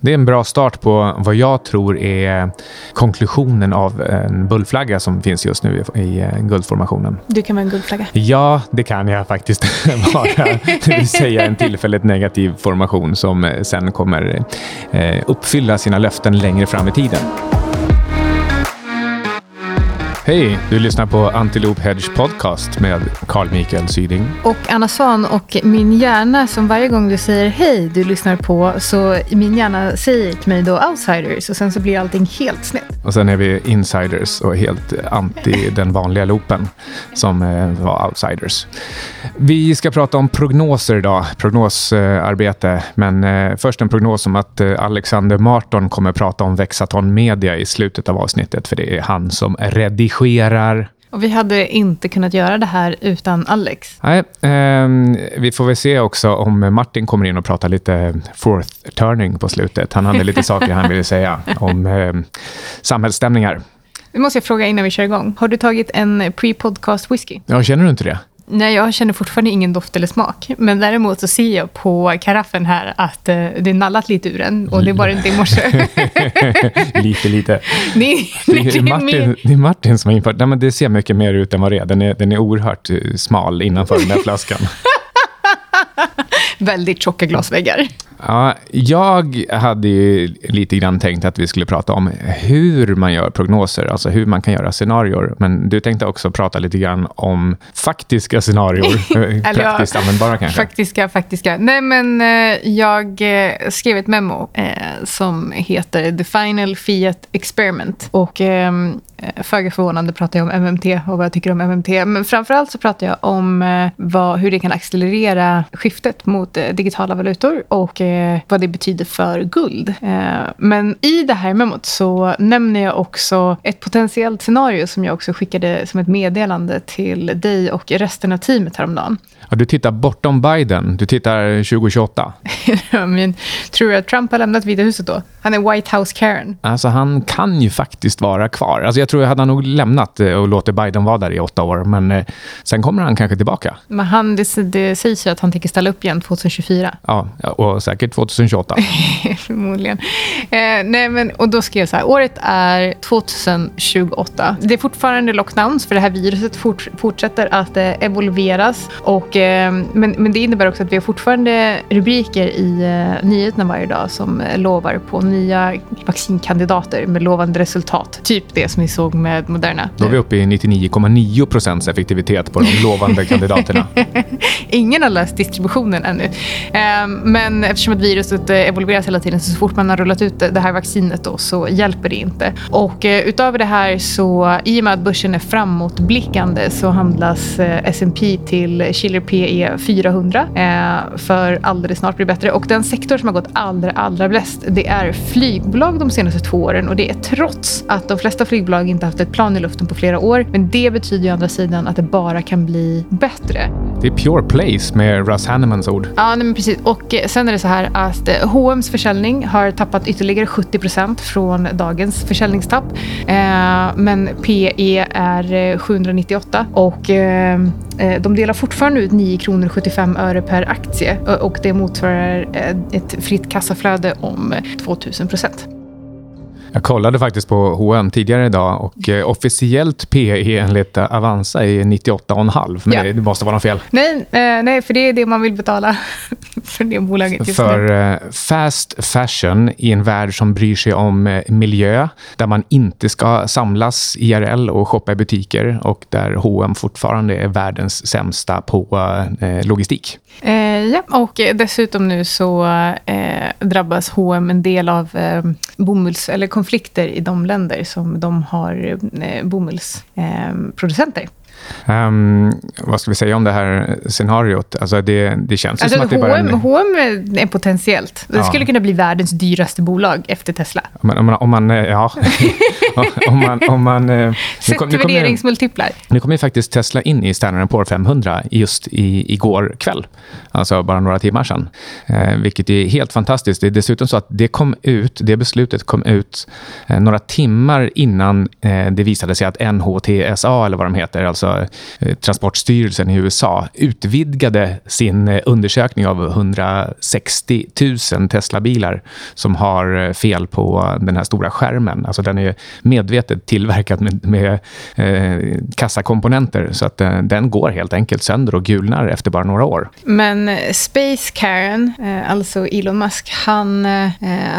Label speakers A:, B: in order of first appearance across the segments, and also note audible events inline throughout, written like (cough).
A: Det är en bra start på vad jag tror är konklusionen av en bullflagga som finns just nu i, eh, guldformationen.
B: Du kan vara en guldflagga.
A: Ja, det kan jag faktiskt (laughs) vara. Det vill säga en tillfälligt negativ formation som eh, sen kommer eh, uppfylla sina löften längre fram i tiden. Hej! Du lyssnar på Antilope Hedge Podcast med Carl Mikael Syding.
B: Och Anna Svan och min hjärna som varje gång du säger hej, du lyssnar på, så min hjärna säger till mig då outsiders och sen så blir allting helt snett.
A: Och sen är vi insiders och helt anti den vanliga loopen som eh, var outsiders. Vi ska prata om prognoser idag, prognosarbete. Men eh, först en prognos om att eh, Alexander Marton kommer prata om Vexaton Media i slutet av avsnittet, för det är han som redigerar redigerar.
B: Och vi hade inte kunnat göra det här utan Alex.
A: Nej, eh, vi får väl se också om Martin kommer in och pratar lite fourth turning på slutet. Han hade lite (laughs) saker han ville säga om eh, samhällsstämningar.
B: Nu måste jag fråga innan vi kör igång. Har du tagit en pre-podcast whisky?
A: Ja, känner du inte det?
B: Nej, jag känner fortfarande ingen doft eller smak. Men däremot så ser jag på karaffen här att eh, det är nallat lite ur den. Och det var det inte i morse. (laughs)
A: lite, lite. Det, det, är Martin, det är Martin som har infört... Nej, men det ser mycket mer ut än vad det är. Den är, den är oerhört eh, smal innanför den där (laughs) flaskan. (laughs)
B: Väldigt tjocka glasväggar.
A: Ja, jag hade ju lite grann tänkt att vi skulle prata om hur man gör prognoser, alltså hur man kan göra scenarier. Men du tänkte också prata lite grann om faktiska scenarier, (laughs) praktiskt ja, användbara kanske?
B: Faktiska, faktiska. Nej, men eh, jag eh, skrev ett memo eh, som heter The Final Fiat Experiment. Och ehm, eh, föga förvånande pratar jag om MMT och vad jag tycker om MMT. Men framförallt så pratar jag om eh, vad, hur det kan accelerera skiftet mot eh, digitala valutor och eh, vad det betyder för guld. Eh, men i det här memot så nämner jag också ett potentiellt scenario som jag också skickade som ett meddelande till dig och resten av teamet häromdagen.
A: Ja, du tittar bortom Biden. Du tittar 2028. (laughs)
B: Men, tror du att Trump har lämnat Vita huset då? Han är White House Karen.
A: Alltså, han kan ju faktiskt vara kvar. Alltså, jag tror att han hade nog lämnat och låtit Biden vara där i åtta år. Men eh, sen kommer han kanske tillbaka.
B: Men han, det, det sägs ju att han tänker ställa upp igen 2024.
A: Ja, och säkert 2028. (laughs)
B: Förmodligen. Eh, nej, men, och då skrev jag så här. Året är 2028. Det är fortfarande lockdowns, för det här viruset fort, fortsätter att eh, evolveras. Och Eh, men, men det innebär också att vi har fortfarande rubriker i eh, nyheterna varje dag som eh, lovar på nya vaccinkandidater med lovande resultat. Typ det som vi såg med Moderna.
A: Då är vi uppe i 99,9 procents effektivitet på de lovande (laughs) kandidaterna.
B: Ingen har läst distributionen ännu. Eh, men eftersom att viruset eh, evolveras hela tiden så, så fort man har rullat ut det här vaccinet då, så hjälper det inte. Och eh, utöver det här så i och med att börsen är framåtblickande så handlas S&P till Schiller PE 400 för alldeles snart blir bättre. Och den sektor som har gått allra, allra bäst det är flygbolag de senaste två åren och det är trots att de flesta flygbolag inte haft ett plan i luften på flera år. Men det betyder ju å andra sidan att det bara kan bli bättre.
A: Det är pure place med Russ Hannemans ord.
B: Ja, nej, men precis. Och eh, sen är det så här att eh, H&M's försäljning har tappat ytterligare 70 procent från dagens försäljningstapp. Eh, men PE är eh, 798 och de delar fortfarande ut 9 kronor 75 öre per aktie och det motsvarar ett fritt kassaflöde om 2000 procent.
A: Jag kollade faktiskt på H&M tidigare idag och eh, officiellt PE enligt Avanza är 98,5. Men ja. det måste vara något fel.
B: Nej, eh, nej, för det är det man vill betala (laughs) för det bolaget
A: just För. Eh, fast fashion i en värld som bryr sig om eh, miljö, där man inte ska samlas IRL och shoppa i butiker och där H&M fortfarande är världens sämsta på eh, logistik.
B: Eh, ja, och dessutom nu så drabbas H&M en del av bomulls eller konflikter i de länder som de har eh, bomullsproducenter.
A: Um, vad ska vi säga om det här scenariot? Alltså det, det känns alltså, som att det bara...
B: H&M, H&M är potentiellt. Det ja. skulle kunna bli världens dyraste bolag efter Tesla.
A: Om man, om man, eh, ja. (laughs) (laughs) om man, om man,
B: eh, Sätt värderingsmultiplar.
A: Nu kom ju faktiskt Tesla in i Standard Poor 500 just i, igår kväll. Alltså bara några timmar sedan. Eh, vilket är helt fantastiskt. Det är dessutom så att det kom ut, det beslutet kom ut eh, några timmar innan eh, det visade sig att NHTSA, eller vad de heter, alltså eh, Transportstyrelsen i USA, utvidgade sin eh, undersökning av 160 000 Tesla-bilar som har fel på den här stora skärmen. Alltså den är medvetet tillverkad med, med eh, kassakomponenter så att eh, den går helt enkelt sönder och gulnar efter bara några år.
B: Men Space Karen, eh, alltså Elon Musk, han, eh,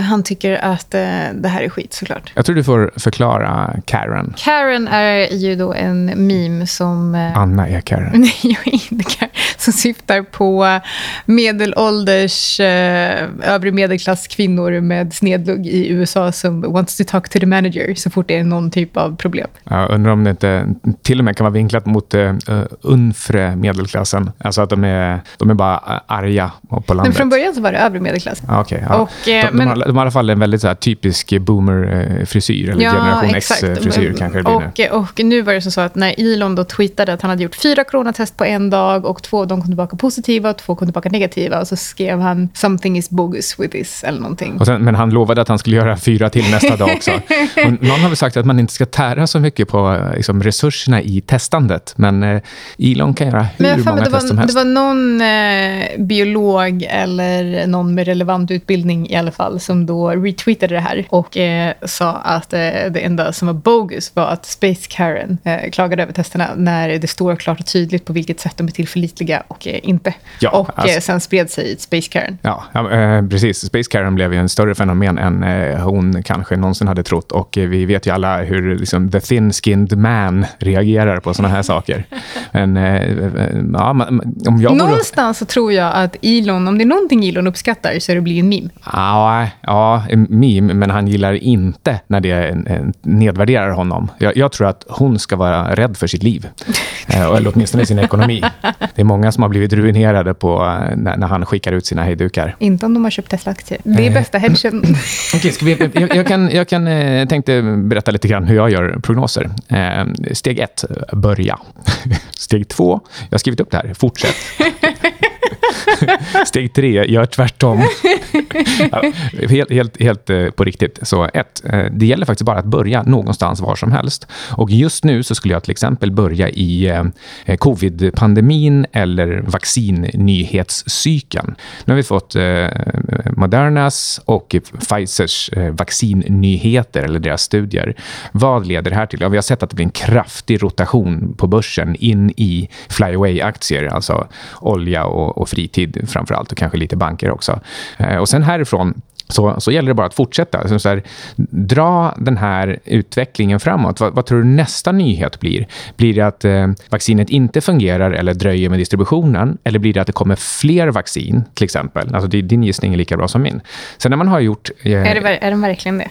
B: han tycker att eh, det här är skit såklart.
A: Jag tror du får förklara Karen.
B: Karen är ju då en meme som...
A: Eh, Anna Karen. (laughs)
B: Nej, jag är inte. Som syftar på medelålders eh, övre medelklass kvinnor med snedlugg i USA som wants to talk to the manager så fort det är någon typ av problem.
A: Jag undrar om det inte till och med kan vara vinklat mot uh, unfre medelklassen. Alltså att de är, de är bara arga på landet.
B: Men från början så var det övre medelklass.
A: Okay, ja. Och, de, de, men, har, de har i alla fall en väldigt så här, typisk boomer-frisyr, eller ja, generation X-frisyr kanske det
B: nu. Och, och nu var det så att när Elon då tweetade att han hade gjort fyra coronatest på en dag och två av dem kom tillbaka positiva och två kom tillbaka negativa. Och så skrev han “something is bogus with this” eller någonting.
A: Sen, men han lovade att han skulle göra fyra till nästa dag också. (laughs) Och någon har väl sagt att man inte ska tära så mycket på liksom, resurserna i testandet. Men eh, Elon kan göra hur men många test som helst.
B: Det var någon eh, biolog eller någon med relevant utbildning i alla fall som då retweetade det här och eh, sa att eh, det enda som var bogus var att Space Karen eh, klagade över testerna när det står klart och tydligt på vilket sätt de är tillförlitliga och eh, inte. Ja, och eh, alltså, sen spred sig Space Karen.
A: Ja, ja eh, precis. Space Karen blev ju en större fenomen än hon kanske någonsin hade trott. Och vi vet ju alla hur liksom, the thin-skinned man reagerar på såna här (laughs) saker. Men, ja, om jag
B: Någonstans så tror jag att Elon, om det är någonting Elon uppskattar så är det att bli en meme.
A: Ja, ja meme, men han gillar inte när det nedvärderar honom. Jag, jag tror att hon ska vara rädd för sitt liv. Eh, eller åtminstone sin ekonomi. Det är många som har blivit ruinerade på eh, när, när han skickar ut sina hejdukar.
B: Inte om de har köpt Tesla-aktier. Det är bästa hedgen. (laughs)
A: okay, ska vi, jag, jag, kan, jag kan, eh, tänkte berätta lite grann hur jag gör prognoser. Steg ett, börja. (laughs) Steg två, jag har skrivit upp det här, fortsätt. (laughs) Steg tre, gör tvärtom. ja, helt, helt, helt eh, på riktigt. Så ett, eh, det gäller faktiskt bara att börja någonstans var som helst. Och just nu så skulle jag till exempel börja i eh, eh covid-pandemin eller vaccinnyhetscykeln. Nu har vi fått Modernas och Pfizers vaccinnyheter, eller deras studier. Vad leder det här till? Ja, vi har sett att det blir en kraftig rotation på börsen in i flyaway-aktier, alltså olja och, och fritid framför allt och kanske lite banker också. Eh, och sen härifrån så, så gäller det bara att fortsätta. Så här, dra den här utvecklingen framåt. Vad, vad, tror du nästa nyhet blir? Blir det att eh, vaccinet inte fungerar eller dröjer med distributionen? Eller blir det att det kommer fler vaccin, till exempel? Alltså, din gissning är lika bra som min. Sen när man har gjort...
B: Eh, är, det, är det verkligen det?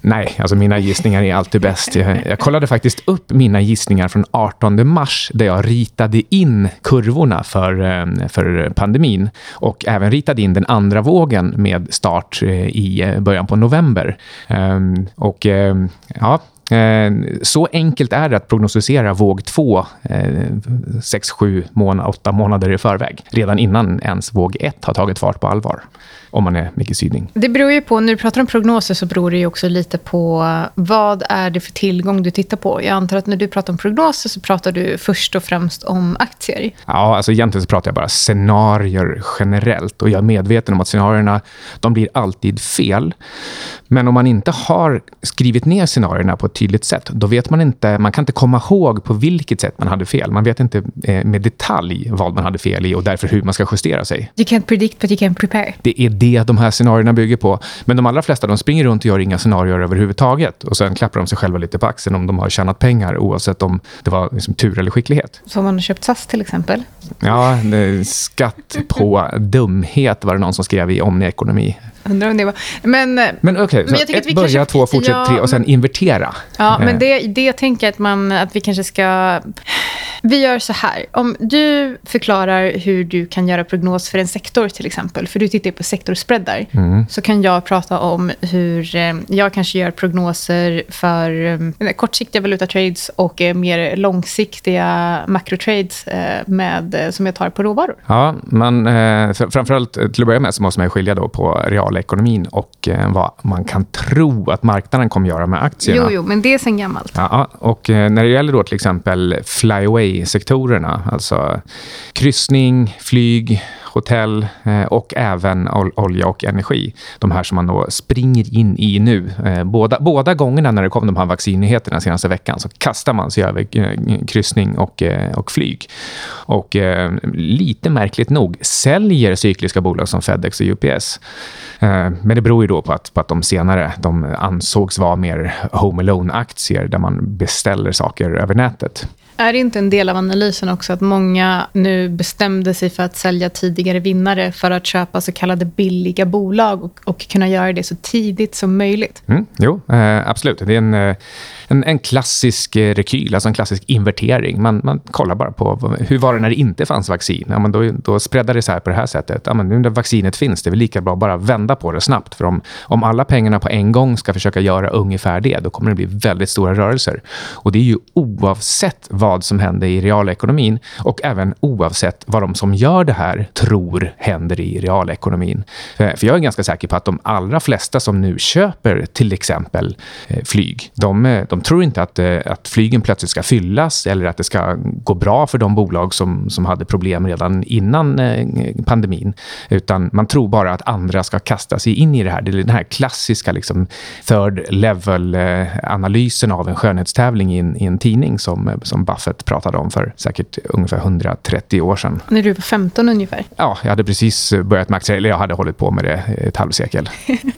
A: Nej, alltså mina gissningar är alltid bäst. Jag, jag, kollade faktiskt upp mina gissningar från 18 mars där jag ritade in kurvorna för, eh, för pandemin och även ritade in den andra vågen med start eh, i eh, början på november. Ehm, och ja, så enkelt är det att prognostisera våg två sex, sju, åtta månader i förväg. Redan innan ens våg ett har tagit fart på allvar om man är Micke Syding.
B: Det beror ju på, när du pratar om prognoser så beror det ju också lite på vad är det för tillgång du tittar på. Jag antar att när du pratar om prognoser så pratar du först och främst om aktier.
A: Ja, alltså egentligen så pratar jag bara scenarier generellt och jag är medveten om att scenarierna de blir alltid fel. Men om man inte har skrivit ner scenarierna på ett tydligt sätt, då vet man inte, man kan inte komma ihåg på vilket sätt man hade fel. Man vet inte eh, med detalj vad man hade fel i och därför hur man ska justera sig.
B: You can't predict but you can prepare.
A: Det är det de här scenarierna bygger på. Men de allra flesta de springer runt och gör inga scenarier överhuvudtaget. Och sen klappar de sig själva lite på axeln om de har tjänat pengar oavsett om det var liksom tur eller skicklighet.
B: Så om man har köpt SAS till exempel?
A: Ja, skatt på dumhet var det någon som skrev i Omni Ekonomi.
B: Undrar om det var... Men,
A: men okej, okay, så ett börja, två fortsätt, ja, tre och sen invertera.
B: Ja, men eh. det, det tänker jag att, man, att vi kanske ska... Vi gör så här. Om du förklarar hur du kan göra prognos för en sektor till exempel, för du tittar på sektorspreadar, mm. så kan jag prata om hur eh, jag kanske gör prognoser för eh, kortsiktiga valutatrades och mer långsiktiga makrotrades med, som jag tar på råvaror.
A: Ja, men framförallt till att börja med så måste man skilja då på ekonomin och eh, vad man kan tro att marknaden kommer göra med aktierna.
B: Jo, jo men det är sen gammalt.
A: Ja, och eh, när det gäller då till exempel flyaway play-sektorerna. Alltså kryssning, flyg, hotell eh, och även olja och energi. De här som man då springer in i nu. Eh, båda, båda gångerna när det kom de här vaccinnyheterna senaste veckan så kastar man sig över eh, kryssning och, och flyg. Och lite märkligt nog säljer cykliska bolag som Fedex och UPS. Men det beror ju då på att, på att de senare de ansågs vara mer home alone-aktier där man beställer saker över nätet.
B: Är det inte en del av analysen också att många nu bestämde sig för att sälja tidigare vinnare för att köpa så kallade billiga bolag och, och kunna göra det så tidigt som möjligt?
A: Mm, jo, eh, absolut. Det är en, eh, en, en, klassisk eh, rekyl, alltså en klassisk invertering. Man, man kollar bara på hur var det när det inte fanns vaccin. Ja, men då, då spreadar det så här på det här sättet. Ja, men nu när vaccinet finns, det är väl lika bra att bara vända på det snabbt. För om, om alla pengarna på en gång ska försöka göra ungefär det, då kommer det bli väldigt stora rörelser. Och det är ju oavsett vad som händer i realekonomin och även oavsett vad de som gör det här tror händer i realekonomin. För jag är ganska säker på att de allra flesta som nu köper till exempel eh, flyg, de, eh, de de tror inte att, eh, att flygen plötsligt ska fyllas eller att det ska gå bra för de bolag som, som hade problem redan innan pandemin. Utan man tror bara att andra ska kasta sig in i det här. Det är den här klassiska liksom, third level-analysen av en skönhetstävling i en, i en tidning som, som Buffett pratade om för säkert ungefär 130 år sedan.
B: När du var 15 ungefär?
A: Ja, jag hade precis börjat med aktier, eller jag hade hållit på med det ett halvsekel. (laughs)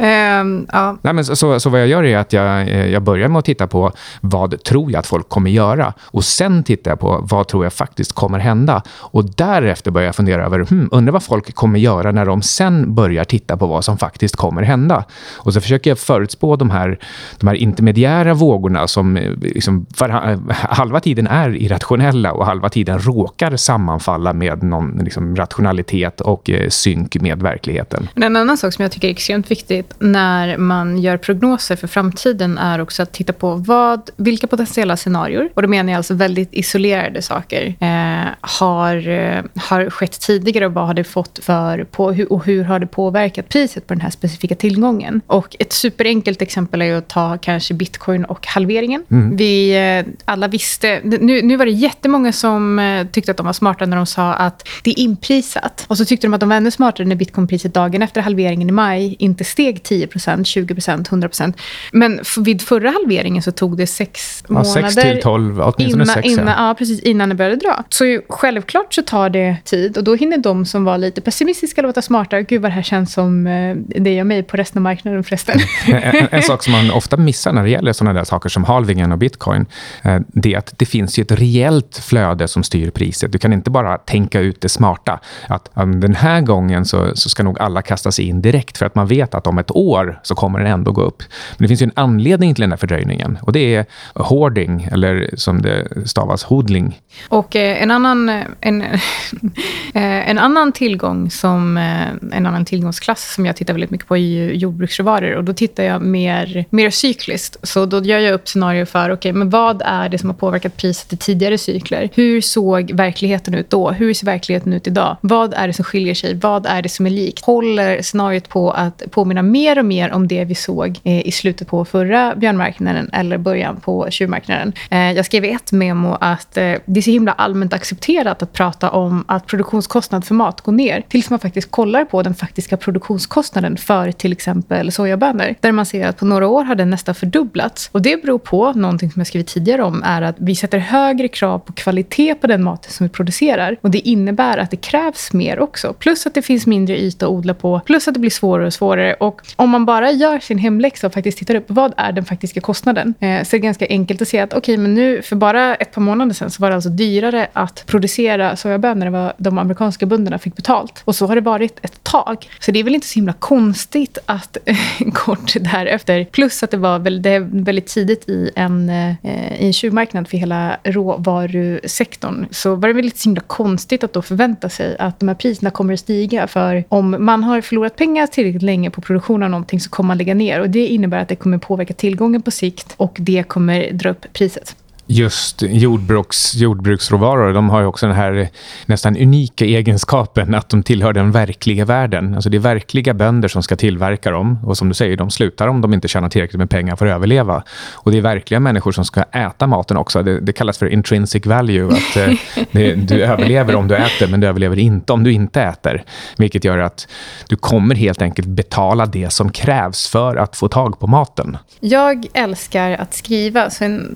B: Um, ja.
A: Nej, men så, så, vad jag gör är att jag, eh, jag börjar med att titta på vad tror jag att folk kommer göra och sen tittar jag på vad tror jag faktiskt kommer hända. Och därefter börjar jag fundera över, hmm, undrar vad folk kommer göra när de sen börjar titta på vad som faktiskt kommer hända. Och så försöker jag förutspå de här, de här intermediära vågorna som eh, liksom, för, halva tiden är irrationella och halva tiden råkar sammanfalla med någon liksom, rationalitet och eh, synk med verkligheten.
B: En annan sak som jag tycker är extremt viktigt när man gör prognoser för framtiden är också att titta på vad, vilka potentiella scenarier, och då menar jag alltså väldigt isolerade saker, eh, har, eh, har skett tidigare och vad har det fått för, på, och hur har det påverkat priset på den här specifika tillgången. Och ett superenkelt exempel är att ta kanske bitcoin och halveringen. Mm. Vi eh, alla visste, nu, nu var det jättemånga som eh, tyckte att de var smarta när de sa att det är inprisat. Och så tyckte de att de var ännu smartare när bitcoinpriset dagen efter halveringen i maj inte steg 10% 20% 100% Men vid förra halveringen så tog det sex ja, månader. 6
A: till 12, åtminstone innan, 6.
B: Innan, ja. ja. precis. Innan det började dra. Så självklart så tar det tid och då hinner de som var lite pessimistiska låta smarta. Gud vad det här känns som eh, det och mig på resten av marknaden förresten. (laughs)
A: en, en, sak som man ofta missar när det gäller sådana där saker som halvingen och bitcoin, eh, det är att det finns ju ett reellt flöde som styr priset. Du kan inte bara tänka ut det smarta. Att den här gången så, så ska nog alla kasta sig in direkt för att man vet att om ett år så kommer den ändå gå upp. Men det finns ju en anledning till den här fördröjningen och det är hoarding, eller som det stavas, hodling.
B: Och eh, en, annan, eh, en, (laughs) eh, en annan tillgång som eh, en annan tillgångsklass som jag tittar väldigt mycket på är jordbruksråvaror och då tittar jag mer, mer cykliskt. Så då gör jag upp scenarier för okay, men vad är det som har påverkat priset i tidigare cykler? Hur såg verkligheten ut då? Hur ser verkligheten ut idag? Vad är det som skiljer sig? Vad är det som är likt? Håller scenariot på att påminna mer och mer om det vi såg eh, i slutet på förra björnmarknaden eller början på tjuvmarknaden. Eh, jag skrev i ett memo att eh, det är så himla allmänt accepterat att prata om att produktionskostnad för mat går ner tills man faktiskt kollar på den faktiska produktionskostnaden för till exempel sojabönor. Där man ser att på några år har den nästan fördubblats. Och det beror på, någonting som jag skrivit tidigare om, är att vi sätter högre krav på kvalitet på den maten som vi producerar. Och det innebär att det krävs mer också. Plus att det finns mindre yta att odla på. Plus att det blir svårare och svårare. Och om man bara gör sin hemläxa och faktiskt tittar upp vad är den faktiska kostnaden. Eh, så det är ganska enkelt att se att okej, okay, men nu för bara ett par månader sedan så var det alltså dyrare att producera sojabönor än vad de amerikanska bönderna fick betalt. Och så har det varit ett tag. Så det är väl inte så himla konstigt att eh, (laughs) kort därefter, plus att det var väldigt, det väldigt tidigt i en, eh, i en tjuvmarknad för hela råvarusektorn, så var det väl lite så himla konstigt att då förvänta sig att de här priserna kommer att stiga. För om man har förlorat pengar tillräckligt länge på produktion av någonting så kommer man lägga ner. Och Det innebär att det kommer påverka tillgången på sikt och det kommer dra upp priset.
A: Just jordbruks, jordbruksråvaror, de har ju också den här nästan unika egenskapen att de tillhör den verkliga världen. Alltså det är verkliga bönder som ska tillverka dem. Och som du säger, de slutar om de inte tjänar tillräckligt med pengar för att överleva. Och det är verkliga människor som ska äta maten också. Det, det kallas för intrinsic value. Att eh, (laughs) det, du överlever om du äter, men du överlever inte om du inte äter. Vilket gör att du kommer helt enkelt betala det som krävs för att få tag på maten.
B: Jag älskar att skriva.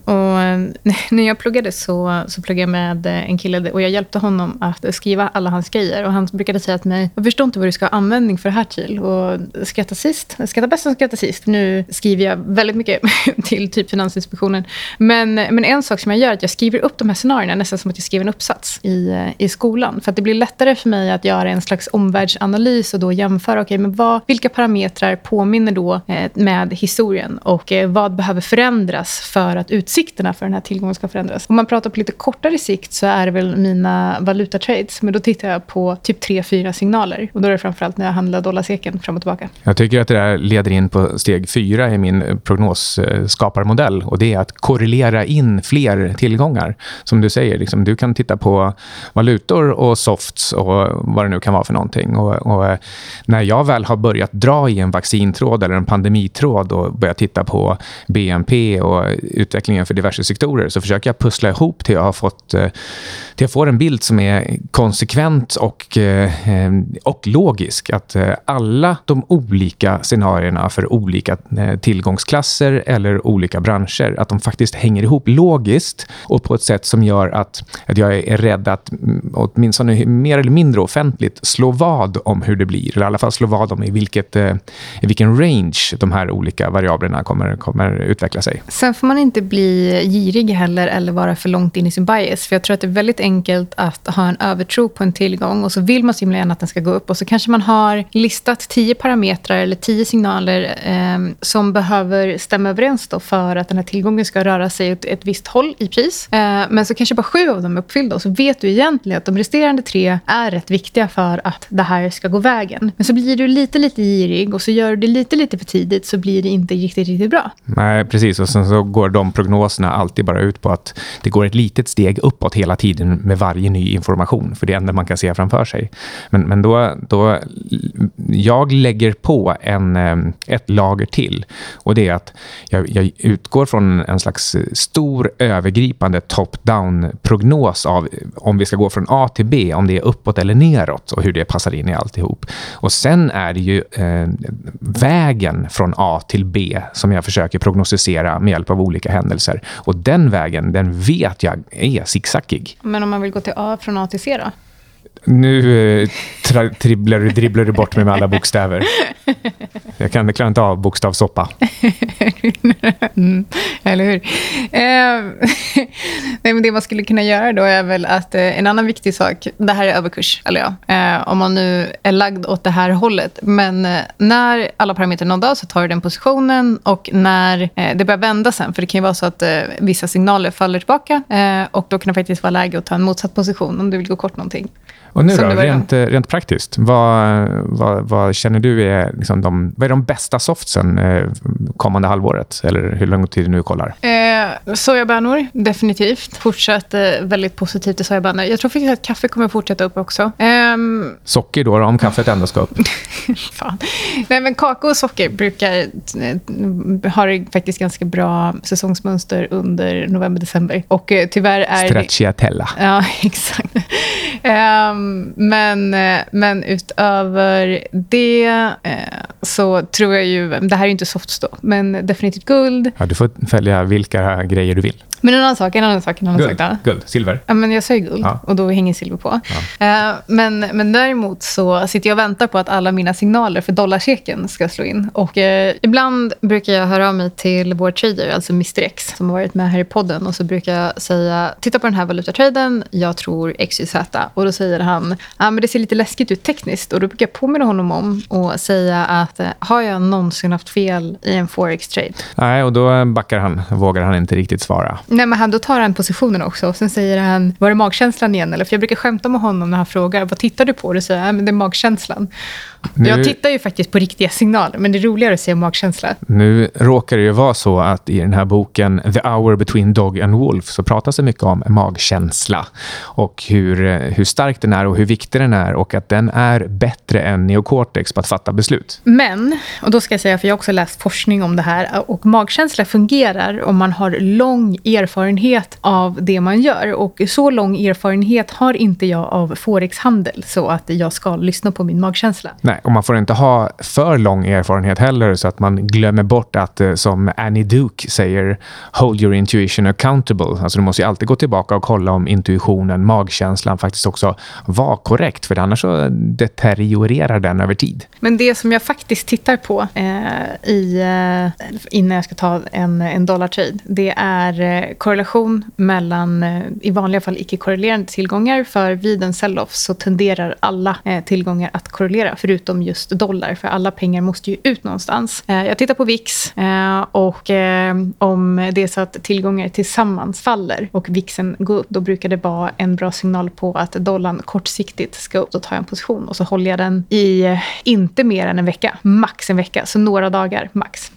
B: Och när jag pluggade så, så pluggade jag med eh, en kille och jag hjälpte honom att skriva alla hans grejer. Och han brukade säga till mig, jag förstår inte vad du ska ha användning för det här till. Och skratta sist, skratta bäst som skrattar sist. Nu skriver jag väldigt mycket (laughs) till typ Finansinspektionen. Men, men en sak som jag gör är att jag skriver upp de här scenarierna nästan som att jag skriver en uppsats i, i skolan. För att det blir lättare för mig att göra en slags omvärldsanalys och då jämföra, okay, men vad, vilka parametrar påminner då eh, med historien och eh, vad behöver förändras för att utsikterna för den här tillgången ska förändras. Om man pratar på lite kortare sikt så är det väl mina valutatrades. Men då tittar jag på typ tre, fyra signaler. Och då är det framförallt när jag handlar dollarseken fram och tillbaka.
A: Jag tycker att det där leder in på steg fyra i min eh, prognosskaparmodell. Eh, och det är att korrelera in fler tillgångar. Som du säger, liksom, du kan titta på valutor och softs och vad det nu kan vara för någonting. Och, och eh, när jag väl har börjat dra i en vaccintråd eller en pandemitråd och börjat titta på BNP och utvecklingen för diverse sektorer så försöker jag pussla ihop till jag har fått eh, till jag får en bild som är konsekvent och, eh, eh, och logisk. Att alla de olika scenarierna för olika tillgångsklasser eller olika branscher, att de faktiskt hänger ihop logiskt och på ett sätt som gör att, att jag är rädd att mm, åtminstone mer eller mindre offentligt slå vad om hur det blir. Eller i alla fall slå vad om i, vilket, i vilken range de här olika variablerna kommer, kommer utveckla sig.
B: Sen får man inte bli girig heller eller vara för långt in i sin bias. För jag tror att det är väldigt enkelt att ha en övertro på en tillgång och så vill man så himla gärna att den ska gå upp och så kanske man har listat tio parametrar eller tio signaler eh, som behöver stämma överens då för att den här tillgången ska röra sig åt ett visst håll i pris. Eh, men så kanske bara sju av dem är uppfyllda och så vet du egentligen att de resterande tre är rätt viktiga för att det här ska gå vägen. Men så blir du lite, lite girig och så gör du det lite, lite för tidigt så blir det inte riktigt, riktigt bra.
A: Nej, precis. Och sen så går de prognoserna alltid bara ut på att det går ett litet steg uppåt hela tiden med varje ny information, för det är det enda man kan se framför sig. Men, men då, då, jag lägger på en, eh, ett lager till och det är att jag, jag utgår från en slags stor övergripande top-down-prognos av om vi ska gå från A till B, om det är uppåt eller neråt och hur det passar in i alltihop. Och sen är det ju eh, vägen från A till B som jag försöker prognostisera med hjälp av olika händelser. Och den vägen, den vet jag är zigzackig.
B: Men om man vill gå till A från A till C då?
A: Nu eh, dribblar, du, dribblar du bort mig med alla bokstäver. Jag kan klara inte av bokstavssoppa.
B: mm, eller hur? Eh, (laughs) nej, men det man skulle kunna göra då är väl att eh, en annan viktig sak, det här är överkurs, eller ja, eh, om man nu är lagd åt det här hållet. Men eh, när alla parametrar är nådda så tar du den positionen och när eh, det börjar vända sen, för det kan ju vara så att eh, vissa signaler faller tillbaka eh, och då kan det faktiskt vara läge att ta en motsatt position om du vill gå kort någonting.
A: Och nu då, rent, rent praktiskt, vad, vad, vad, känner du är, liksom de, vad är de bästa softsen eh, kommande halvåret? Eller hur lång tid du nu kollar?
B: Eh, sojabönor, definitivt. Fortsatt eh, väldigt positivt till sojabönor. Jag tror faktiskt att kaffe kommer fortsätta upp också. Eh,
A: socker då, om kaffet ändå ska upp? (laughs)
B: Fan. Nej, men kakao och socker brukar eh, har faktiskt ganska bra säsongsmönster under november-december. Och eh, tyvärr är...
A: Stracciatella.
B: Ja, (laughs) exakt. Um, men, eh, men utöver det eh, så tror jag ju... Det här är inte soft då, men definitivt guld.
A: Ja, du får välja vilka grejer du vill.
B: Men en annan sak, en annan sak, en annan
A: guld,
B: sak
A: Guld, silver.
B: Ja, men jag ju guld ja. och då hänger silver på. Ja. Uh, men, men däremot så sitter jag och väntar på att alla mina signaler för dollarchecken ska slå in. Och uh, ibland brukar jag höra av mig till vår trader, alltså Mr X, som har varit med här i podden. Och så brukar jag säga, titta på den här valutatraden, jag tror XYZ. Och då säger han, ja men det ser lite läskigt ut tekniskt. Och då brukar jag påminna honom om och säga att uh, har jag någonsin haft fel i en forex trade.
A: Nej, och då backar han. Vågar han inte riktigt svara.
B: Nej, men han, då tar han positionen också. Och sen säger han, var det magkänslan igen? Eller, för jag brukar skämta med honom när han frågar, vad tittar du på? Och då säger jag, det är magkänslan. Nu, jag tittar ju faktiskt på riktiga signaler, men det är roligare att se magkänsla.
A: Nu råkar det ju vara så att i den här boken The Hour Between Dog and Wolf så pratas det mycket om magkänsla och hur, hur stark den är och hur viktig den är och att den är bättre än neocortex på att fatta beslut.
B: Men, och då ska jag säga, för jag har också läst forskning om det här, och magkänsla fungerar om man har lång erfarenhet av det man gör. Och så lång erfarenhet har inte jag av forexhandel så att jag ska lyssna på min magkänsla.
A: Nej, Nej, och man får inte ha för lång erfarenhet heller så att man glömmer bort att, eh, som Annie Duke säger, hold your intuition accountable. Alltså du måste ju alltid gå tillbaka och kolla om intuitionen, magkänslan faktiskt också var korrekt, för annars så deteriorerar den över tid.
B: Men det som jag faktiskt tittar på eh, i, eh, innan jag ska ta en, en dollartrade, det är eh, korrelation mellan, eh, i vanliga fall icke-korrelerande tillgångar, för vid en sell-off så tenderar alla eh, tillgångar att korrelera, förutom förutom just dollar, för alla pengar måste ju ut någonstans. Eh, jag tittar på VIX eh, och eh, om det är så att tillgångar tillsammans faller och VIXen går upp, då brukar det vara en bra signal på att dollarn kortsiktigt ska upp. Då tar jag en position och så håller jag den i inte mer än en vecka, max en vecka, så några dagar max.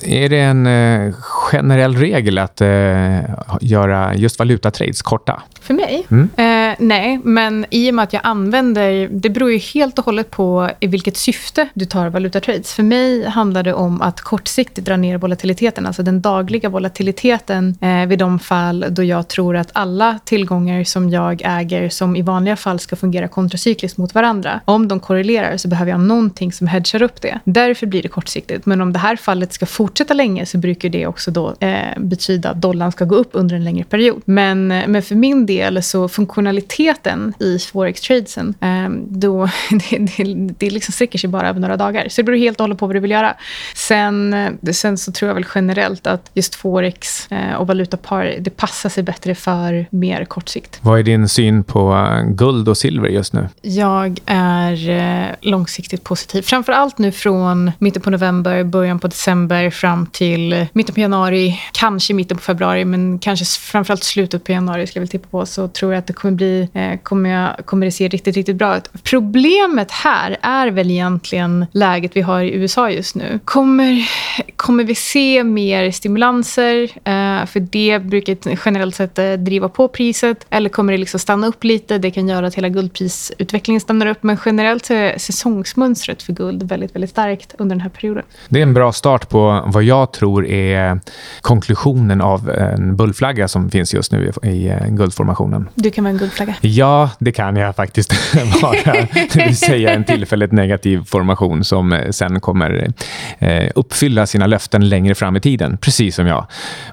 A: Är det en generell regel att eh, göra just valutatrades korta?
B: För mig? Mm. Eh, nej, men i och med att jag använder... Det beror ju helt och hållet på i vilket syfte du tar valutatrades. För mig handlar det om att kortsiktigt dra ner volatiliteten, alltså den dagliga volatiliteten eh, vid de fall då jag tror att alla tillgångar som jag äger som i vanliga fall ska fungera kontracykliskt mot varandra. Om de korrelerar så behöver jag någonting som hedgar upp det. Därför blir det kortsiktigt. Men om det här fallet ska fortsätta länge så brukar det också då eh, betyda att dollarn ska gå upp under en längre period. Men, eh, men för min del så funktionaliteten i forex-tradesen, eh, då, (laughs) det, det, det liksom sträcker sig bara över några dagar. Så det beror helt och hållet på vad du vill göra. Sen, eh, sen så tror jag väl generellt att just forex eh, och valutapar, det passar sig bättre för mer kort sikt.
A: Vad är din syn på eh, guld och silver just nu?
B: Jag är långsiktigt positiv. Framför allt nu från mitten på november, början på december december fram till mitten på januari, kanske mitten på februari, men kanske framförallt slutet på januari skulle jag vilja tippa på, så tror jag att det kommer, bli, eh, kommer, jag, kommer det se riktigt, riktigt bra ut. Problemet här är väl egentligen läget vi har i USA just nu. Kommer, kommer vi se mer stimulanser? Eh, för det brukar generellt sett eh, driva på priset. Eller kommer det liksom stanna upp lite? Det kan göra att hela guldprisutvecklingen stannar upp. Men generellt är säsongsmönstret för guld väldigt, väldigt starkt under den här perioden.
A: Det är en bra start på vad jag tror är konklusionen av en bullflagga som finns just nu i, guldformat eh, guldformationen.
B: Du kan vara en guldflagga?
A: Ja, det kan jag faktiskt (laughs) vara. det vill säga en tillfälligt negativ formation som eh, sen kommer eh, uppfylla sina löften längre fram i tiden, precis som jag.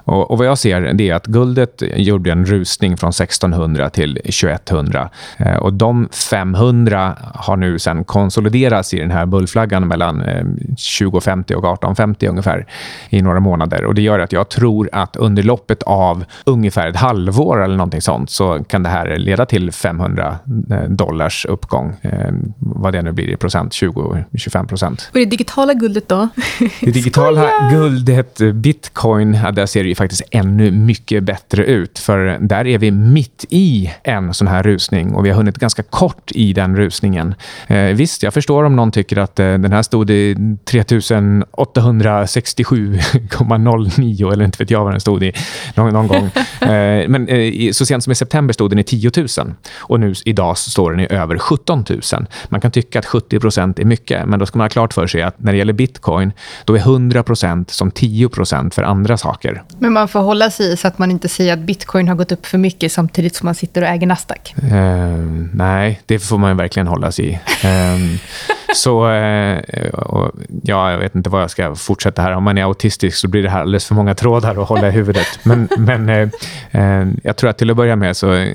A: Och, och vad jag ser det är att guldet gjorde en rusning från 1600 till 2100 och de 500 har nu sen konsoliderats i den här bullflaggan mellan 2050 och 1850 ungefär ungefär i några månader. Och Det gör att jag tror att under loppet av ungefär ett halvår eller någonting sånt så kan det här leda till 500 eh, dollars uppgång. Eh, vad det nu blir i procent, 20-25 procent.
B: Och det digitala guldet då? (laughs)
A: Det digitala guldet, bitcoin, där ser det ju faktiskt ännu mycket bättre ut. För där är vi mitt i en sån här rusning och vi har hunnit ganska kort i den rusningen. Eh, visst, jag förstår om någon tycker att den här stod i 3800 67,09 eller inte vet jag vad den stod i någon, någon gång. (laughs) Men så sent som i september stod den i 10 000 och nu idag står den i över 17 000. Man kan tycka att 70 procent är mycket, men då ska man ha klart för sig att när det gäller bitcoin, då är 100 procent som 10 procent för andra saker.
B: Men man får hålla sig i så att man inte säger att bitcoin har gått upp för mycket samtidigt som man sitter och äger Nasdaq.
A: Uh, nej, det får man verkligen hålla sig i. Um, (laughs) (laughs) så uh, ja, jag vet inte vad jag ska fortsätta här. Om man är autistisk så blir det här alldeles för många trådar att hålla i huvudet. (laughs) Men, men eh, eh, jag tror att till att börja med så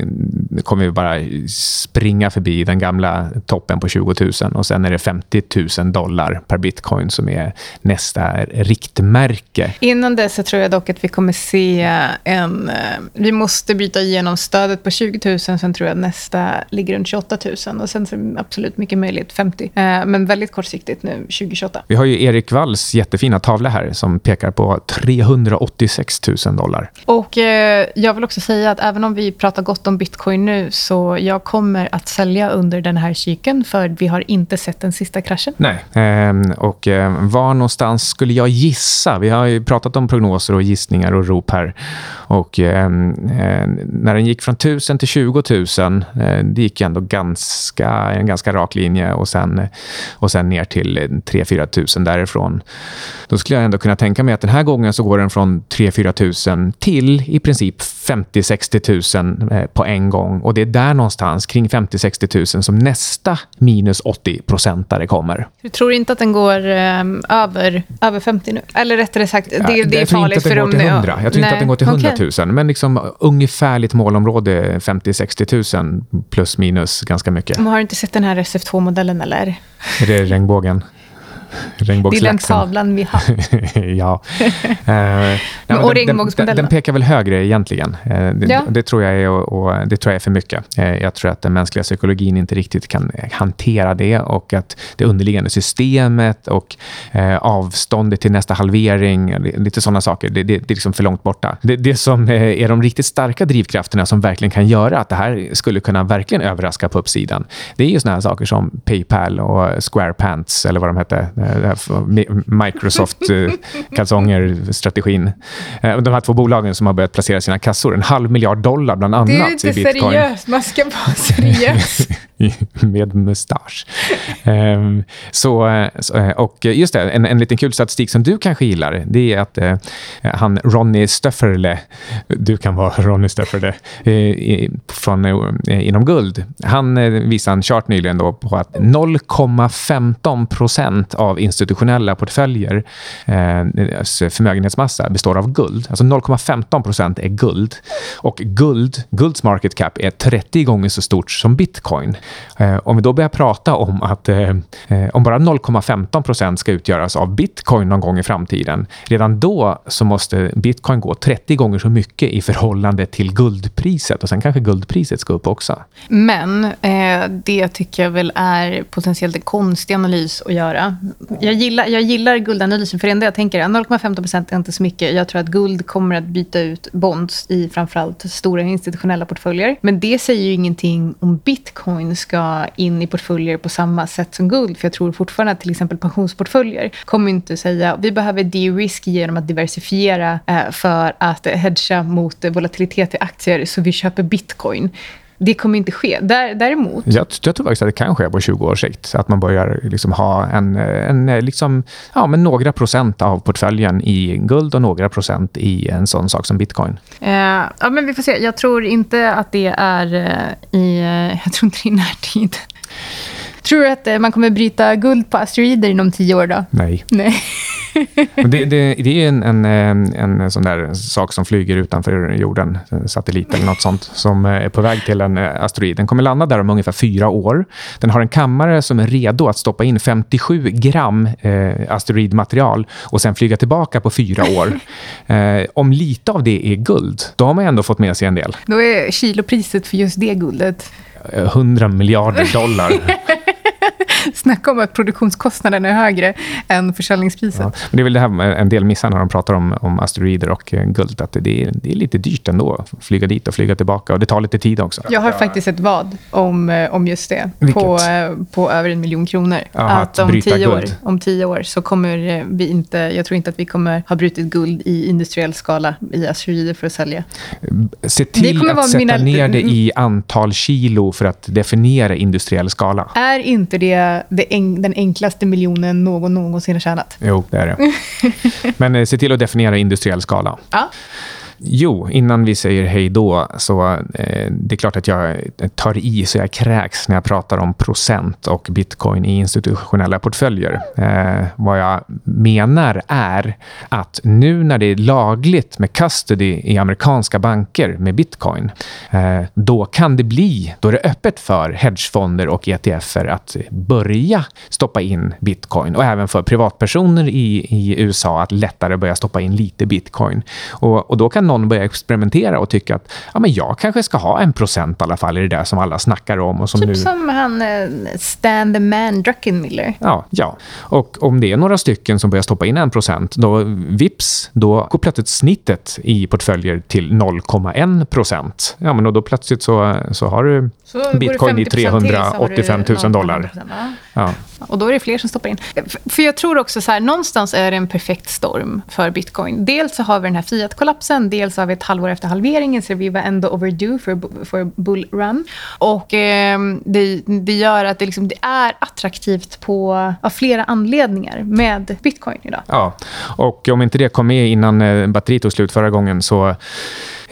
A: kommer vi bara springa förbi den gamla toppen på 20 000 och sen är det 50 000 dollar per bitcoin som är nästa riktmärke.
B: Innan dess så tror jag dock att vi kommer se en... Eh, vi måste bryta igenom stödet på 20 000, sen tror jag nästa ligger runt 28 000 och sen så är det absolut mycket möjligt 50. Eh, men väldigt kortsiktigt nu 2028.
A: Vi har ju Erik Walls jättefina tavla här som pekar på 386 000 dollar.
B: Och eh, jag vill också säga att även om vi pratar gott om bitcoin nu så jag kommer att sälja under den här cykeln för vi har inte sett den sista kraschen.
A: Nej, ehm, och eh, var någonstans skulle jag gissa? Vi har ju pratat om prognoser och gissningar och rop här. Och ehm, eh, när den gick från 1000 till 20 000, eh, det gick ändå ganska, en ganska rak linje och sen, och sen ner till 3-4 000 därifrån. Då skulle jag ändå kunna tänka mig att den här gången så går den från 3-4 000 till i princip 50-60 000 på en gång. Och det är där någonstans, kring 50-60 000, som nästa minus 80 procentare kommer.
B: Du tror inte att den går um, över, över 50 nu? Eller rättare sagt, det, ja, det är farligt
A: för dem nu. Jag tror inte att den går till 100 000, okay. men liksom ungefärligt målområde 50-60 000 plus minus ganska mycket.
B: Men har du inte sett den här SF2-modellen eller?
A: Är det regnbågen?
B: Det är den tavlan vi har. (laughs)
A: ja. (laughs) eh, ja och regnbågsmodellen? Den, den, pekar väl högre egentligen. Eh, det, ja. det, tror jag är, och, och, det tror jag är för mycket. Eh, jag tror att den mänskliga psykologin inte riktigt kan hantera det och att det underliggande systemet och eh, avståndet till nästa halvering, lite sådana saker, det, det, det är liksom för långt borta. Det, det som eh, är de riktigt starka drivkrafterna som verkligen kan göra att det här skulle kunna verkligen överraska på uppsidan, det är ju sådana här saker som Paypal och Square Pants eller vad de hette Eh, Microsoft-kalsonger-strategin. Eh, de här två bolagen som har börjat placera sina kassor, en halv miljard dollar bland annat i bitcoin.
B: Det är inte seriöst, man ska vara seriös. (laughs) (laughs)
A: med mustasch. um, så, eh, och just det, en, en liten kul statistik som du kanske gillar, det är att uh, han Ronny Stöfferle, du kan vara (laughs) Ronny Stöfferle, uh, eh, från, uh, inom guld, han uh, visade en chart nyligen då på att 0,15 procent av institutionella portföljer förmögenhetsmassa består av guld. Alltså 0,15 procent är guld. Och guld, gulds market cap är 30 gånger så stort som bitcoin. Eh, om vi då börjar prata om att eh, eh om bara 0,15 procent ska utgöras av bitcoin någon gång i framtiden, redan då så måste bitcoin gå 30 gånger så mycket i förhållande till guldpriset och sen kanske guldpriset ska upp också.
B: Men eh, det tycker jag väl är potentiellt en konstig analys att göra. Jag gillar, jag gillar guldanalysen, för det enda jag tänker är 0,15 procent är inte så mycket. Jag tror att guld kommer att byta ut bonds i framförallt stora institutionella portföljer. Men det säger ju ingenting om bitcoin ska in i portföljer på samma sätt som guld. För jag tror fortfarande att till exempel pensionsportföljer kommer inte säga vi behöver de-risk genom att diversifiera eh, för att hedga mot volatilitet i aktier så vi köper bitcoin. Det kommer inte ske. Däremot...
A: Jag, jag tror faktiskt att det kan ske på 20 års sikt. Att man börjar liksom ha en, en, liksom, ja, men några procent av portföljen i guld och några procent i en sån sak som bitcoin.
B: Uh, ja, men vi får se. Jag tror inte att det är uh, i, uh, jag tror inte i närtid. Tror du att man kommer bryta guld på asteroider inom tio år? då?
A: Nej.
B: Nej.
A: Det, det, det, är en, en, en, sån där sak som flyger utanför jorden, en satellit eller nåt sånt, som är på väg till en asteroid. Den kommer landa där om ungefär fyra år. Den har en kammare som är redo att stoppa in 57 gram eh, asteroidmaterial och sen flyga tillbaka på fyra år. (laughs) Eh, om lite av det är guld, då har man ändå fått med sig en del.
B: Då är kilopriset för just det guldet
A: 100 miljarder dollar. (laughs) (laughs)
B: Snacka om att produktionskostnaden är högre än försäljningspriset. Ja,
A: det är väl det här en del missar när de pratar om, om asteroider och eh, guld. Att det är, det är lite dyrt ändå att flyga dit och flyga tillbaka. Och det tar lite tid också.
B: Jag har faktiskt ett vad om, eh, om just det. På, eh, på över en miljon kronor.
A: Aha, att,
B: att om, tio år, om tio år så kommer vi inte... Jag tror inte att vi kommer ha brutit guld i industriell skala i asteroider för att sälja.
A: Se till att sätta mina... ner det i antal kilo för att definiera industriell skala.
B: Är inte det, det en, den enklaste miljonen någon någonsin har tjänat?
A: Jo, det är det. (laughs) Men eh, se till att definiera industriell skala.
B: Ja.
A: Jo, innan vi säger hej då, så eh, det är klart att jag eh, tar i så jag kräks när jag pratar om procent och bitcoin i institutionella portföljer. Eh, vad jag menar är att nu när det är lagligt med custody i amerikanska banker med bitcoin, eh, då kan det bli, då är det öppet för hedgefonder och ETFer att börja stoppa in bitcoin och även för privatpersoner i, i USA att lättare börja stoppa in lite bitcoin. Och, och då kan någon börja experimentera och tycka att ja, men jag kanske ska ha en procent i alla fall i det där som alla snackar om. Och som
B: typ
A: nu...
B: som han eh, Stan the Man Druckenmiller.
A: Ja, ja, och om det är några stycken som börjar stoppa in en procent, då vips, då går plötsligt snittet i portföljer till 0,1 procent. Ja, men då plötsligt så, så har du
B: Så
A: bitcoin i
B: går det 50% till så har du
A: 385 000 dollar.
B: 0,1%, ja. Och då är det fler som stoppar in. För jag tror också så här, någonstans är det en perfekt storm för bitcoin. Dels så har vi den här fiat-kollapsen, dels har vi ett halvår efter halveringen, så vi var ändå overdue för, för bull run. Och eh, det, det gör att det, liksom, det är attraktivt på, av flera anledningar med bitcoin idag.
A: Ja, och om inte det kom med innan eh, batteriet tog slut förra gången så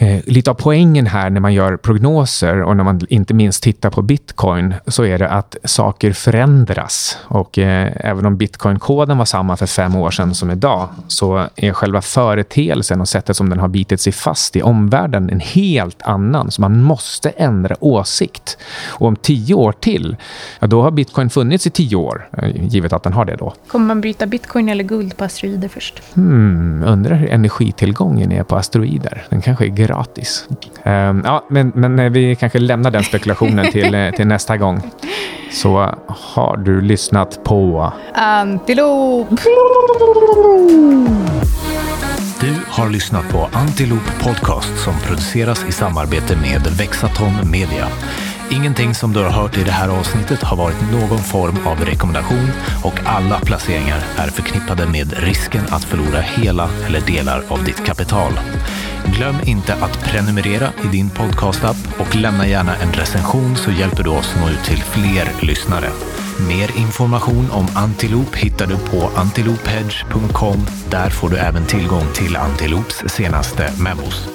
A: eh, lite av poängen här när man gör prognoser och när man inte minst tittar på bitcoin så är det att saker förändras. Och eh, även om bitcoin-koden var samma för fem år sedan som idag så är själva företeelsen och sättet som den har bitit sig fast i omvärlden en helt annan. Så man måste ändra åsikt. Och om tio år till, ja, då har bitcoin funnits i tio år, eh, givet att den har det då.
B: Kommer man bryta bitcoin eller guld på asteroider först?
A: Hmm, undrar hur energitillgången är på asteroider. Den kanske är gratis. Ehm, ja, men, men vi kanske lämnar den spekulationen till, (laughs) eh, till nästa gång. Så har du lyssnat på...
B: Antilop!
C: Du har lyssnat på Antiloop Podcast som produceras i samarbete med Vexaton Media. Ingenting som du har hört i det här avsnittet har varit någon form av rekommendation och alla placeringar är förknippade med risken att förlora hela eller delar av ditt kapital. Glöm inte att prenumerera i din podcastapp och lämna gärna en recension så hjälper du oss nå ut till fler lyssnare. Mer information om Antiloop hittar du på antilophedge.com. Där får du även tillgång till Antiloops senaste memos.